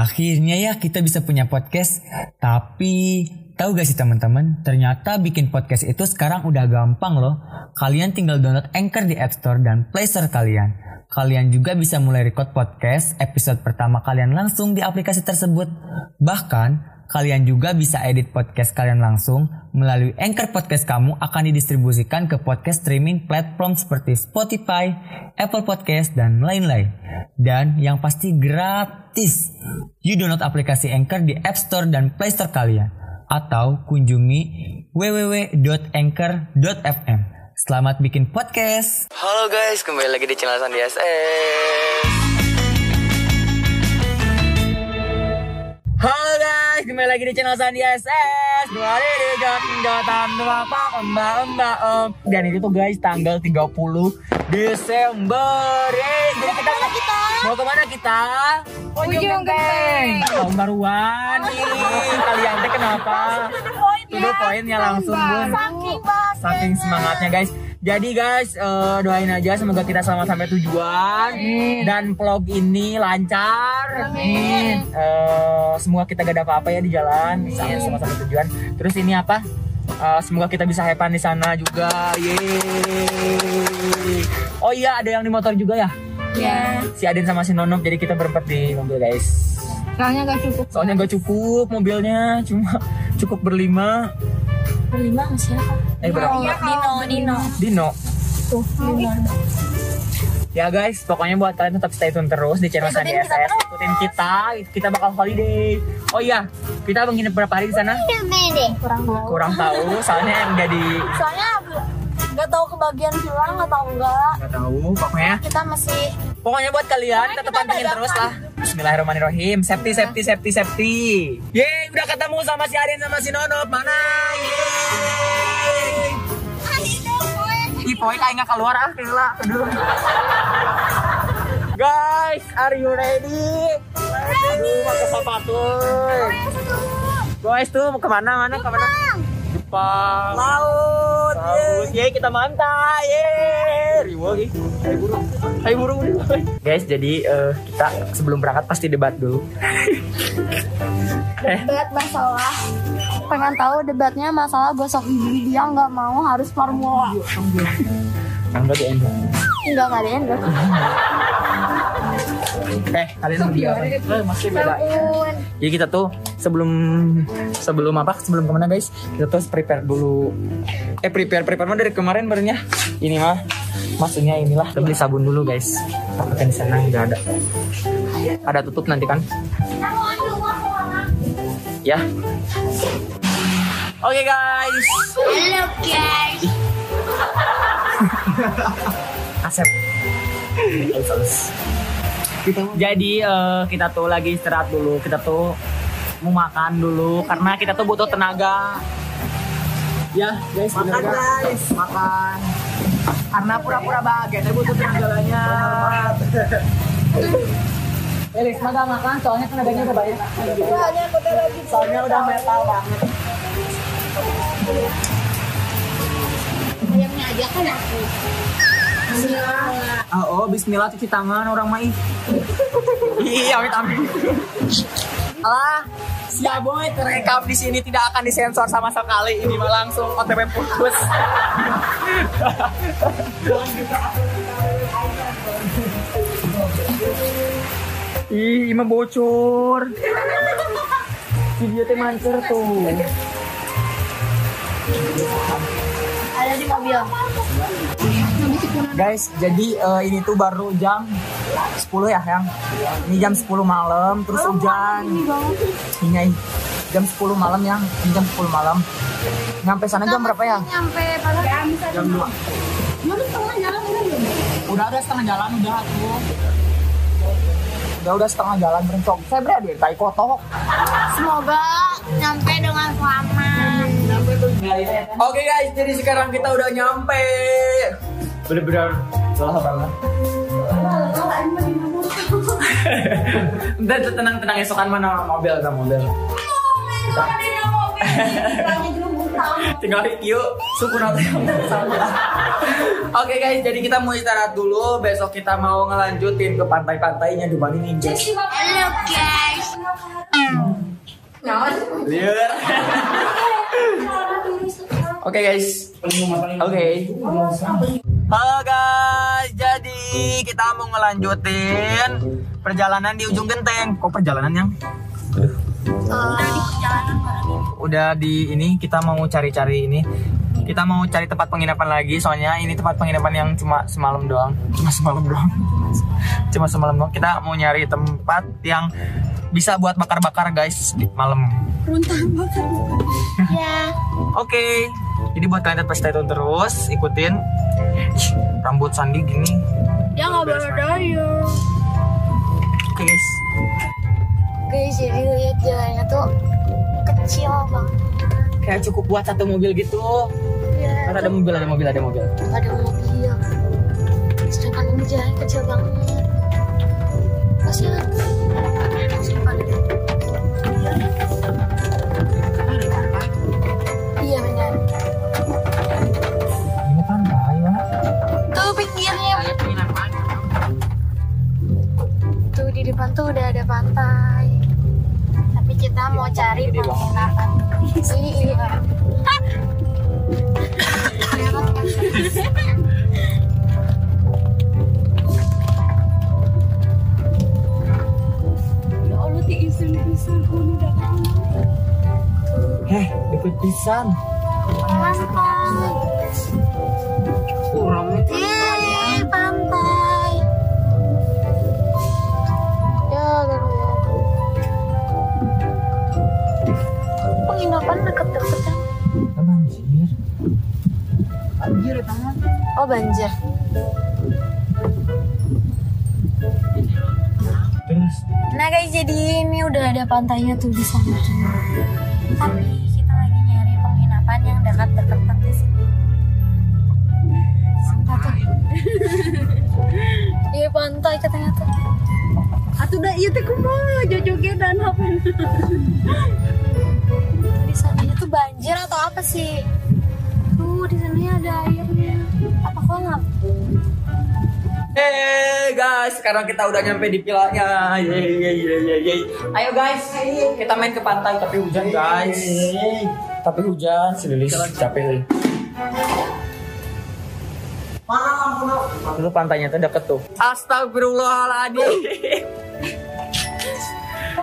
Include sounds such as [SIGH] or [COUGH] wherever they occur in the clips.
Akhirnya ya kita bisa punya podcast. Tapi tahu gak sih teman-teman? Ternyata bikin podcast itu sekarang udah gampang loh. Kalian tinggal download Anchor di App Store dan Play Store kalian. Kalian juga bisa mulai record podcast episode pertama kalian langsung di aplikasi tersebut. Bahkan kalian juga bisa edit podcast kalian langsung melalui Anchor Podcast kamu akan didistribusikan ke podcast streaming platform seperti Spotify, Apple Podcast, dan lain-lain. Dan yang pasti gratis. You download aplikasi Anchor di App Store dan Play Store kalian. Atau kunjungi www.anchor.fm. Selamat bikin podcast. Halo guys, kembali lagi di channel Sandi SS. Halo guys, kembali lagi di channel Sandi SS Dua di jot jotan dua pak mbak mbak om Dan itu tuh guys tanggal 30 Desember Yeay, Jadi kita, kita? mau ke mana kita? Ujung Genteng. Tahun baruan nih Kalian teh kenapa? Tuh poinnya langsung bun Saking banget. Saking semangatnya guys jadi guys eh, doain aja semoga kita selamat sampai tujuan dan vlog ini lancar. Amin. Eh, semua kita gak ada apa-apa ya di jalan, sampai semua sampai tujuan. Terus ini apa? Eh, semoga kita bisa happy di sana juga. Yeay. Oh iya, ada yang di motor juga ya? Ya. Si Adin sama si Nonop jadi kita berempat di mobil guys. Soalnya gak cukup. Soalnya gak cukup mobilnya, cuma cukup berlima. Berlima sama siapa? Eh berapa? Dino, Dino. Dino. Tuh, Dino. Ya guys, pokoknya buat kalian tetap stay tune terus di channel Sandi Ikutin kita SS. Ikutin kita, kita bakal holiday. Oh iya, kita menginap berapa hari di sana? Kurang tahu. Kurang tahu, soalnya yang jadi Soalnya nggak tahu kebagian pulang nggak tahu enggak. nggak tahu. Pokoknya, Kita masih pokoknya buat kalian tetap pantengin terus lah. Bismillahirrahmanirrahim. Safety, safety, safety, safety. Yeay, udah ketemu sama si Arin sama si Nonop. Mana? Pokoknya kayak nggak keluar ah, gila. Aduh. Guys, are you ready? Ready. Pakai sepatu. Guys tuh mau ke mana? Mana? Ke mana? Jepang. Laut. Laut. Yeay, kita mantai. Yeay. Riwo. Hai burung. Hai burung. Guys, jadi eh, kita sebelum berangkat pasti debat dulu. debat masalah. Pengen tahu debatnya masalah gosok gigi dia nggak mau harus formula. enggak di end. Enggak nggak yang enggak. [LAUGHS] Eh, kalian mau dia? Eh, masih beda. Jadi kita tuh sebelum sebelum apa? Sebelum ke mana guys? Kita tuh prepare dulu. Eh prepare prepare mah dari kemarin barunya. Ini mah maksudnya inilah kita beli sabun dulu guys. Kan di sana nggak ada. Ada tutup nanti kan? Ya. Oke guys. Halo guys. [LAUGHS] Asep. Jadi eh, kita tuh lagi istirahat dulu. Kita tuh mau makan dulu karena kita tuh butuh tenaga. Ya, guys, makan guys, makan. Karena pura-pura bahagia, tapi butuh tenaga banyak. Felix, makan makan, soalnya tenaganya udah banyak. Soalnya udah metal banget. Ayamnya aja kan aku. Oh, oh, bismillah cuci tangan orang mah ih. Iya, amit amit. Alah, siap boy terekam di sini tidak akan disensor sama sekali. Ini mah langsung OTP putus. Ih, ini mah bocor. Video teh mancer tuh. Ada di mobil. Guys, jadi eh, ini tuh baru jam 10 ya, yang. Ini jam 10 malam, terus hujan. Ini jam 10 malam yang, ini jam 10 malam. Nyampe sana jam berapa ya? Nyampe pada Jam 2. Mana setengah jalan udah belum? Udah udah setengah jalan udah aku. Udah udah setengah jalan berencok. Saya berada di tai kotok. Semoga nyampe dengan selamat. Oke guys, jadi sekarang kita udah nyampe. Bener-bener lelah banget. Udah tenang-tenang esokan mana mobil sama mobil. Tinggal yuk suku nanti sama. Oke guys, jadi kita mau istirahat dulu. Besok kita mau ngelanjutin ke pantai-pantainya di Bali Ninja. Halo guys. Liur. Oke guys. Oke. Halo guys, jadi kita mau ngelanjutin perjalanan di ujung genteng. Kok perjalanan yang? Udah di ini kita mau cari-cari ini. Kita mau cari tempat penginapan lagi, soalnya ini tempat penginapan yang cuma semalam doang. Cuma semalam doang. Cuma semalam doang. Kita mau nyari tempat yang bisa buat bakar-bakar guys di malam. Ya. Oke. Jadi buat kalian tetap stay tune terus, ikutin. Rambut Sandi gini. Dia nggak berdaya. Oke guys. Guys, jadi lihat jalannya tuh kecil banget. Kayak cukup buat satu mobil gitu. Ya, ada mobil, ada mobil, ada mobil. ada mobil. Sedangkan ini jalan kecil banget. Kasihan. Depan tuh udah ada pantai. Tapi kita mau cari Gede banget. penginapan. Iya. Ya Heh, deket pisan. Pantai. Orangnya Ih, Oh, banjir. Terus Nah, guys, jadi ini udah ada pantainya tuh di sana. Tapi kita lagi nyari penginapan yang dekat-dekat di sini. Sumpah tuh. [LAUGHS] Iya, pantai katanya tuh. Atuh dah iya teh kumaha jojogedan apa? di sananya tuh banjir atau apa sih? Di sananya ada airnya. Apa kolam? Hey guys, sekarang kita udah nyampe di vilanya. Yeay, yeay, yeay, yeay. Ayo guys, kita main ke pantai tapi hujan guys. Tapi hujan, si Lilis capek. Itu pantainya tuh deket tuh. Astagfirullahaladzim.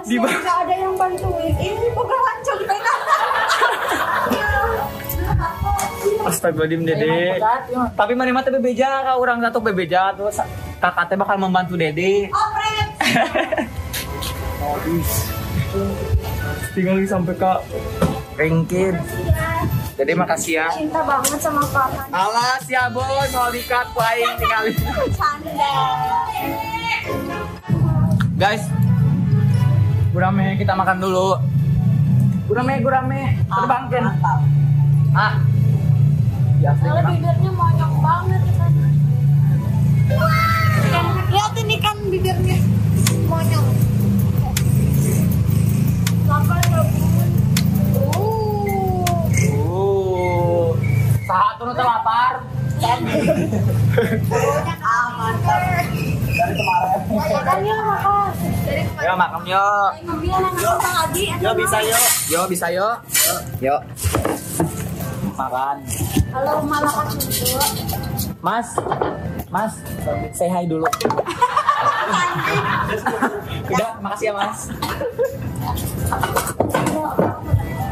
Di ada yang bantuin. Ini bukan lancung Astagfirullahaladzim dede. Tapi mana mah teh bebeja ka orang satu bebeja sa- kakak teh bakal membantu dede. [LAUGHS] Tinggal sampai ke ringkit. Jadi makasih ya. Cinta banget sama kakak. Alas ya boy, mau dikat ku aing tinggalin. Canda. Guys, gurame kita makan dulu. Gurame, gurame, terbangkin. Ah. Ya, Soalnya bibirnya monyong banget kan. Lihat ini kan bibirnya monyong. Lapar ya bun. Uh. Uh. Satu nu lapar. Aman. Makannya makan. Dari Yo makan yo. mobil anak kita lagi. Yo bisa yo. Yo bisa yo. Yo. Makan. Halo dulu. Mas. Mas, say hi dulu. Udah, makasih ya Mas.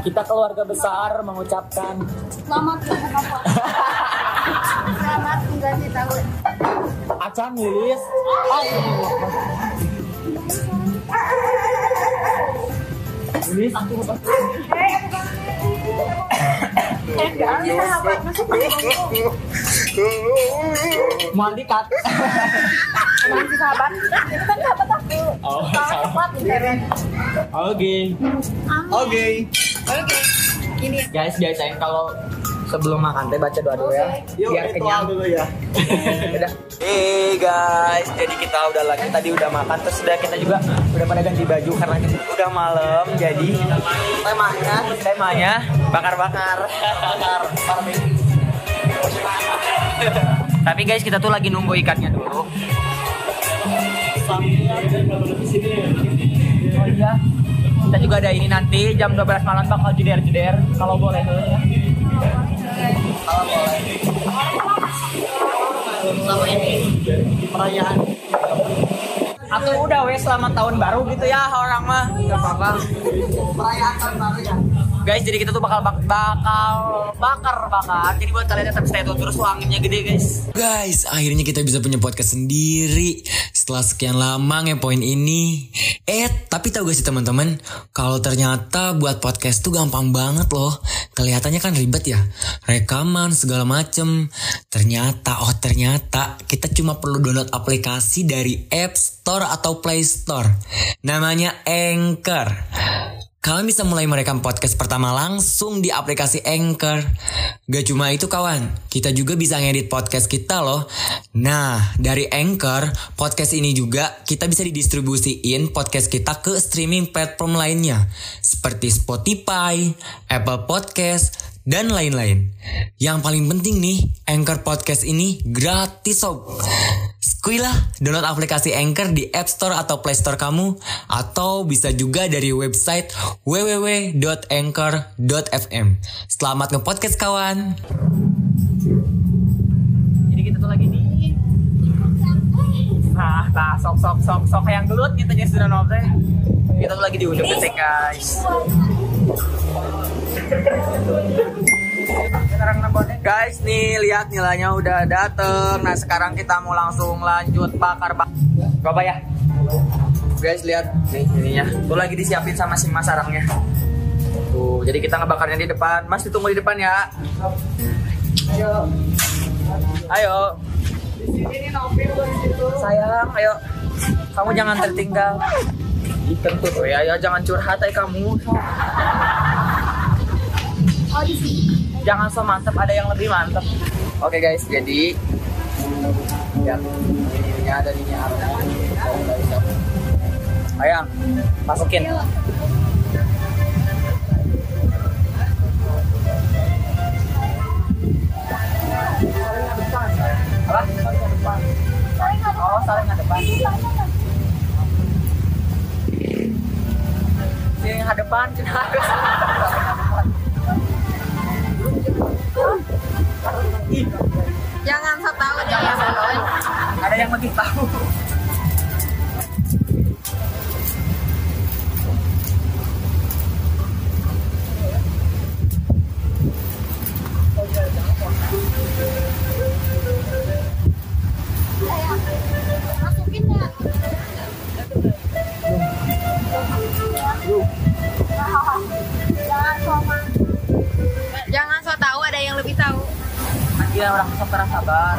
Kita keluarga besar mengucapkan Selamat berbuka puasa. Selamat mengganti tahun. acan Lilis. Lilis, aku Ini sahabat masuk mau dikat. masih sahabat. Itu kan sahabat aku. Oh, Sahabat. Oke. Oke. Oke. Ini Guys, biasain kalau sebelum makan teh baca doa dulu ya. Biar kenyang dulu ya. [LAUGHS] udah. Hey guys, jadi kita udah lagi tadi udah makan terus udah kita juga udah pada ganti baju karena kita udah malam. Jadi temanya temanya bakar-bakar. Bakar barbecue. Tapi guys, kita tuh lagi nunggu ikatnya dulu. Oh iya, kita juga ada ini nanti jam 12 malam bakal jeder-jeder kalau boleh ya. Sama ini perayaan. Atau udah wes selamat tahun baru gitu ya orang mah. Gak apa-apa. Perayaan tahun baru ya. Guys, jadi kita tuh bakal bak bakal bakar bakar. Jadi buat kalian tetap stay tune terus tuh anginnya gede guys. Guys, akhirnya kita bisa punya podcast sendiri setelah sekian lama ngepoin ini. Eh, tapi tahu gak sih teman-teman, kalau ternyata buat podcast tuh gampang banget loh. Kelihatannya kan ribet ya, rekaman segala macem. Ternyata, oh ternyata kita cuma perlu download aplikasi dari App Store atau Play Store. Namanya Anchor. Kalian bisa mulai merekam podcast pertama langsung di aplikasi Anchor. Gak cuma itu kawan, kita juga bisa ngedit podcast kita loh. Nah, dari Anchor, podcast ini juga kita bisa didistribusiin podcast kita ke streaming platform lainnya. Seperti Spotify, Apple Podcast, dan lain-lain. Yang paling penting nih, Anchor Podcast ini gratis sob. Skuilah download aplikasi Anchor di App Store atau Play Store kamu atau bisa juga dari website www.anchor.fm. Selamat nge-podcast kawan. Jadi kita tuh lagi di Nah, nah, sok sok sok sok yang gelut gitu jadi sudah nobre. Kita tuh lagi di ujung detik guys. [LAUGHS] Guys, nih lihat nilainya udah dateng. Nah, sekarang kita mau langsung lanjut bakar bak. Coba ya. Guys, lihat nih ininya. Tuh lagi disiapin sama si Mas sarangnya. Tuh, jadi kita ngebakarnya di depan. Mas ditunggu di depan ya. Ayo. Ayo. Sayang, ayo. Kamu jangan tertinggal. Ih, Kentut, we. ayo jangan curhat ay kamu. Jangan so mantep, ada yang lebih mantep. Oke guys, jadi lihat ini ada ini ada. Ayo, masukin. Oh, saling depan. Yang hadapan, kenapa? Jangan so deh ya Bang. ada yang lebih tahu. Iya orang sok keras sabar.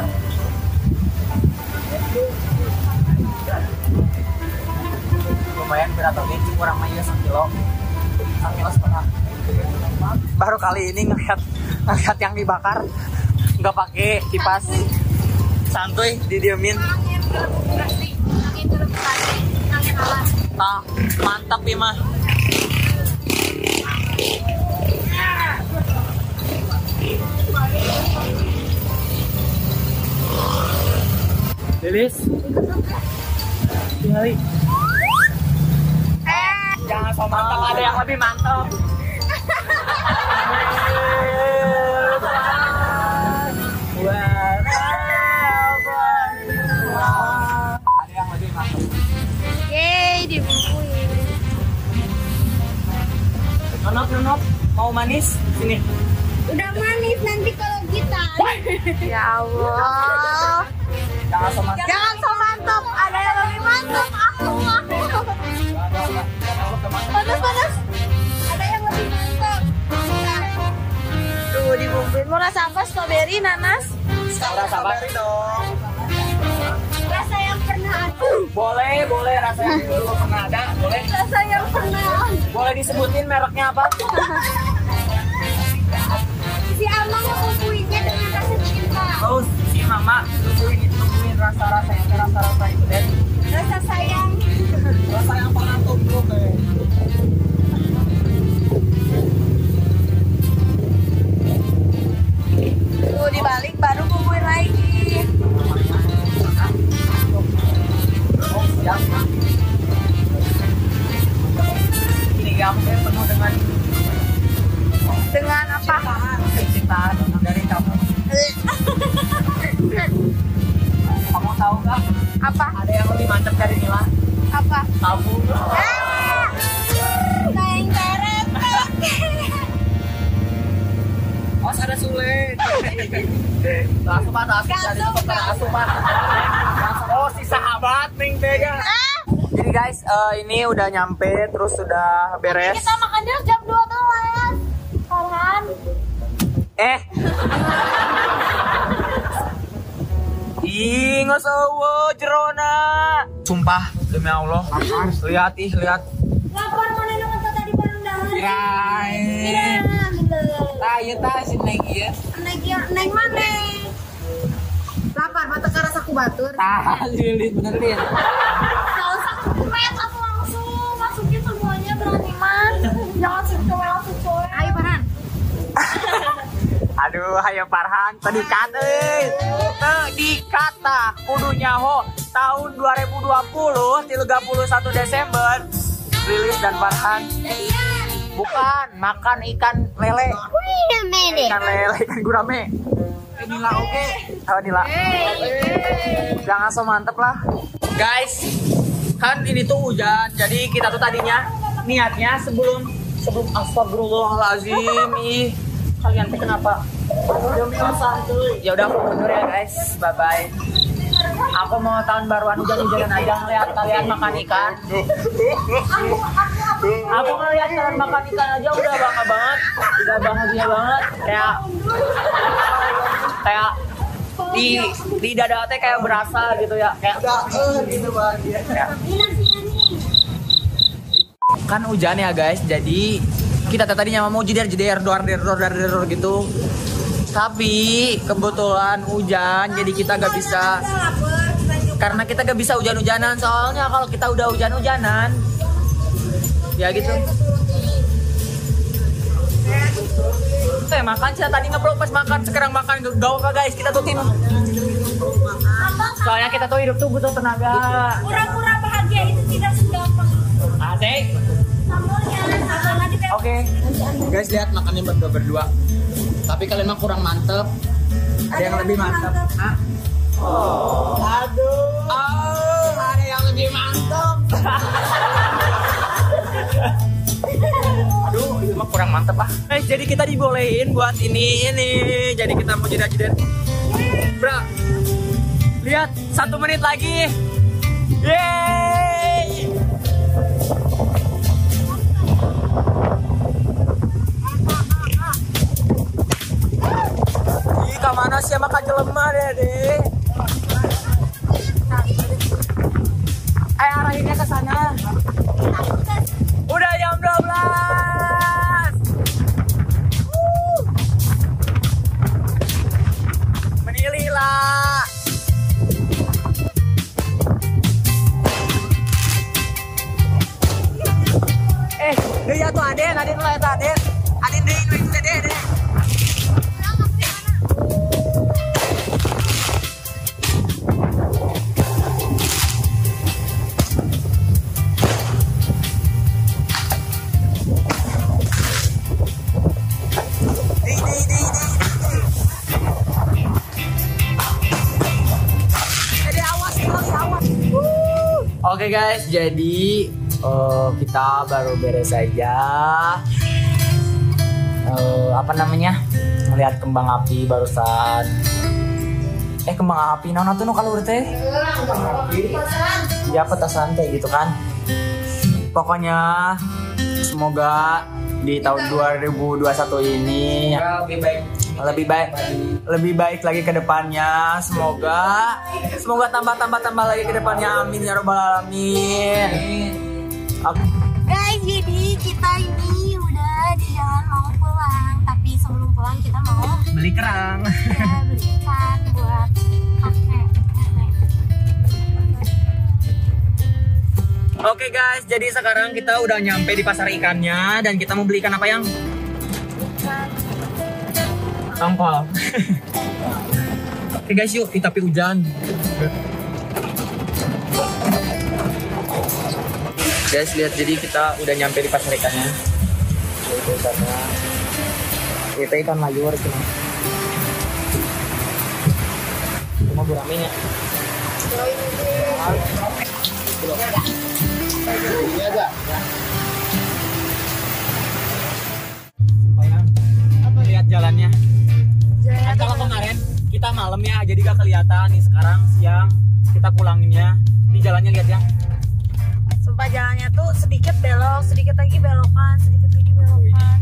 Lumayan berat oke, kurang mah iya sekilo. Sekilo setengah. Baru kali ini ngeliat ngeliat yang dibakar nggak pakai kipas. Santuy didiemin. Nah, mantap ya mah. Lilis. Tinggali. Jangan so mantap, ada yang lebih mantap. Ada yang lebih mantap. Yeay, dibumbuin. Nonop, nonop, mau manis? Sini. Udah manis nanti kalau kita. Ya Allah. Jangan so mantap. Jangan so mantap, ada yang lebih mantap. Aku aku. Panas panas. Ada yang lebih mantap. Tuh dibumbuin. Mau rasa apa? Strawberry, nanas? Rasa apa? rasa yang pernah ada. Boleh, boleh rasanya dulu pernah ada, boleh. Rasa yang pernah. Boleh disebutin mereknya apa? [LAUGHS] tungguin rasa-rasa yang rasa-rasa itu deh. Rasa Asupan, asupan, asupan. Oh, si sahabat ning tega. Jadi guys, eh, ini udah nyampe, terus sudah beres. Kita makannya jam 12. Farhan. Eh. Ih, nggak sewa jerona. Sumpah, demi Allah. Lihat ih, lihat. Lapar mana nonton tadi bareng dahan. Kirain. Tah, ieu tah si Neng ieu. Neng mana? Lapar mata karas aku batur. Tah, lilit bener lihat. Gak usah kumet aku langsung masukin semuanya berani man. Jangan cuek langsung cuek. Ayo Farhan. [LAUGHS] Aduh, hayo Farhan, tadi kat euy. Teu dikata kudu nyaho tahun 2020 31 Desember Lilis dan Farhan bukan makan ikan lele. Wait a minute. ikan lele ikan gurame. Nila oke. Oh Nila jangan so mantep lah. Guys kan ini tuh hujan jadi kita tuh tadinya niatnya sebelum sebelum astagfirullahalazim ih. Kalian teh kenapa? Ya udah aku mundur ya guys. Bye bye aku mau tahun baruan hujan-hujanan aja ngeliat kalian makan ikan. Aku ngeliat kalian makan ikan aja udah bangga banget udah bahagia banget. Kayak kayak di di dada teh kayak berasa gitu ya kayak. Gitu kan hujan ya guys jadi kita tadinya mau jeder jeder dor der dor der der gitu tapi kebetulan hujan jadi kita gak bisa. Karena kita gak bisa hujan-hujanan soalnya kalau kita udah hujan-hujanan ya gitu. Saya makan sih tadi ngeblok pas makan sekarang makan gak apa guys. Kita tuh tim. Soalnya kita tuh hidup tuh butuh tenaga. Pura-pura bahagia itu tidak segampang. Asik. Oke. Guys lihat makannya berdua berdua. Tapi kalian mah kurang mantep. ada yang lebih mantap Hah? Aduh. oh Ada yang lebih mantep. Aduh, itu mah kurang mantep ah. Eh, jadi kita dibolehin buat ini ini. Jadi kita mau jeda jeda. Bro, lihat satu menit lagi. Yeay. Ih, ke mana sih sama jelema deh, deh. Oke guys, jadi eh, kita baru beres saja. Eh, apa namanya? Melihat kembang api barusan. Eh kembang api nona tuh kalau teh? Ya petasan kayak gitu kan. Pokoknya semoga di tahun 2021 ini lebih baik. Lebih baik lebih baik lagi ke depannya semoga semoga tambah tambah tambah lagi ke depannya amin ya robbal alamin Oke. Guys, jadi kita ini udah di jalan mau pulang, tapi sebelum pulang kita mau beli kerang ya beli ikan buat. Oke guys, jadi sekarang kita udah nyampe di pasar ikannya dan kita mau beli ikan apa yang? Tongkol. Oke guys, yuk tapi hujan. guys lihat jadi kita udah nyampe di pasar ikannya itu ikan layur cuma cuma aja. supaya apa lihat jalannya Jalan kan kalau kemarin kita malam ya jadi gak kelihatan nih. Sekarang siang kita pulanginnya. Di jalannya lihat ya. Sumpah jalannya tuh sedikit belok, sedikit lagi belokan, sedikit lagi belokan.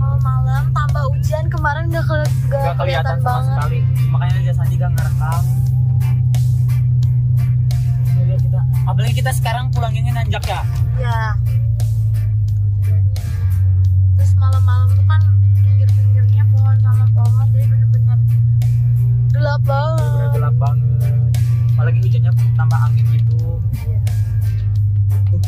Kalau malam tambah hujan kemarin gak, keli gak, gak kelihatan sama banget. sekali. Makanya aja Sandi gak ngerekam. Apalagi kita sekarang pulanginnya nanjak ya? Ya. Terus malam-malam tuh kan pinggir-pinggirnya pohon sama pohon jadi bener-bener gelap banget. gelap banget apalagi hujannya tambah angin gitu Iya. Tuh?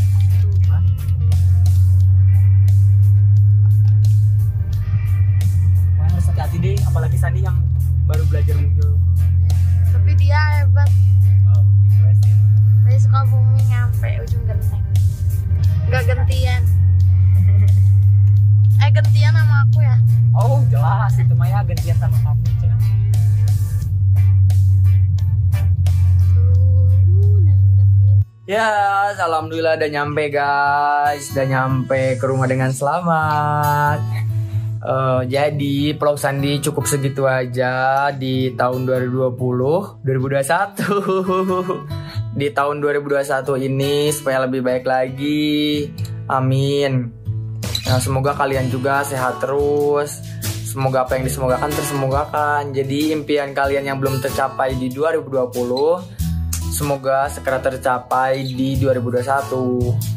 Wah, harus hati-hati deh apalagi Sandi yang baru belajar mobil Tapi dia hebat. wow impressive Dari Sukabumi nyampe ujung genteng. Gak gentian. [LAUGHS] Eh gentian sama aku ya. oh jelas itu Maya gantian sama kamu gitu. Ya, alhamdulillah udah nyampe guys, udah nyampe ke rumah dengan selamat. Eh, jadi vlog Sandi cukup segitu aja di tahun 2020, 2021. [LAUGHS] di tahun 2021 ini supaya lebih baik lagi. Amin. Nah, semoga kalian juga sehat terus. Semoga apa yang disemogakan tersemogakan. Jadi impian kalian yang belum tercapai di 2020 Semoga segera tercapai di 2021.